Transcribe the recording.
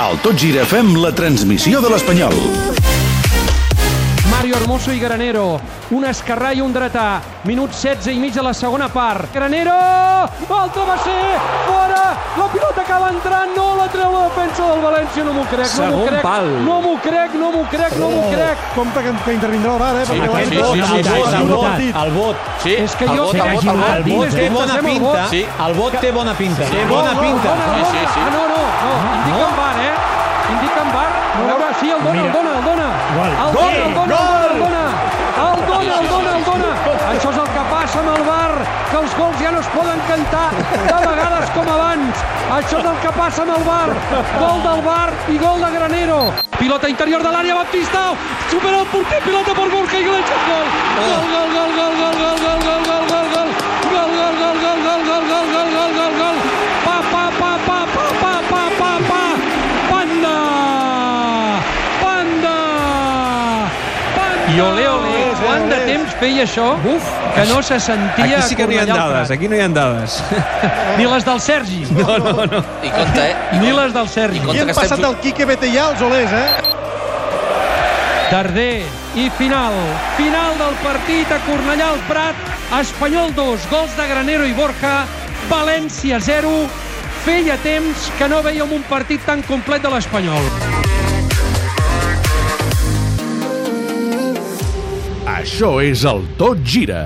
Al Tot Gira fem la transmissió de l'Espanyol. Mario Hermoso i Granero. Un esquerrà i un dretà. Minut 16 i mig de la segona part. Granero! El travesser! Fora! Acaba entrant. No la treu la defensa del València. No m'ho crec, no m'ho crec. pal. No m'ho crec, no m'ho crec, no m'ho crec. Compte que, que intervindrà el bar, eh? perquè Aquest sí, sí, el sí, vot, sí, el sí, vot, sí. el vot. Sí, És que el jo... vot, el vot, el vot. El vot té bona pinta. Sí. El vot té bona pinta. Té bona pinta. Dona, el Sí, dona. sí, sí. No, no, no. Indica en bar, eh? Indica en bar. A veure, sí, el dona, el dona, el dona. El dona, el dona, el dona, el dona. El dona, el dona, el dona. Això és el que passa amb el que els gols ja no es poden cantar de vegades com abans. Això és el que passa amb el bar. Gol del bar i gol de Granero. Pilota interior de l'àrea, Baptista. Supera el porter, pilota per Borja Iglesias. Gol. Gol, gol, gol, gol, gol, gol, I ole, ole, quant de temps feia això Uf, que no se sentia Aquí sí que no hi ha dades, aquí no hi ha dades. Ni les del Sergi. No, no, no. I compte, eh? Ni les del Sergi. I I hem que estem... passat el Quique Betellà als Olers, eh? Darder i final. Final del partit a Cornellà al Prat. Espanyol 2, gols de Granero i Borja. València 0. Feia temps que no veiem un partit tan complet de l'Espanyol. Això és el Tot Gira.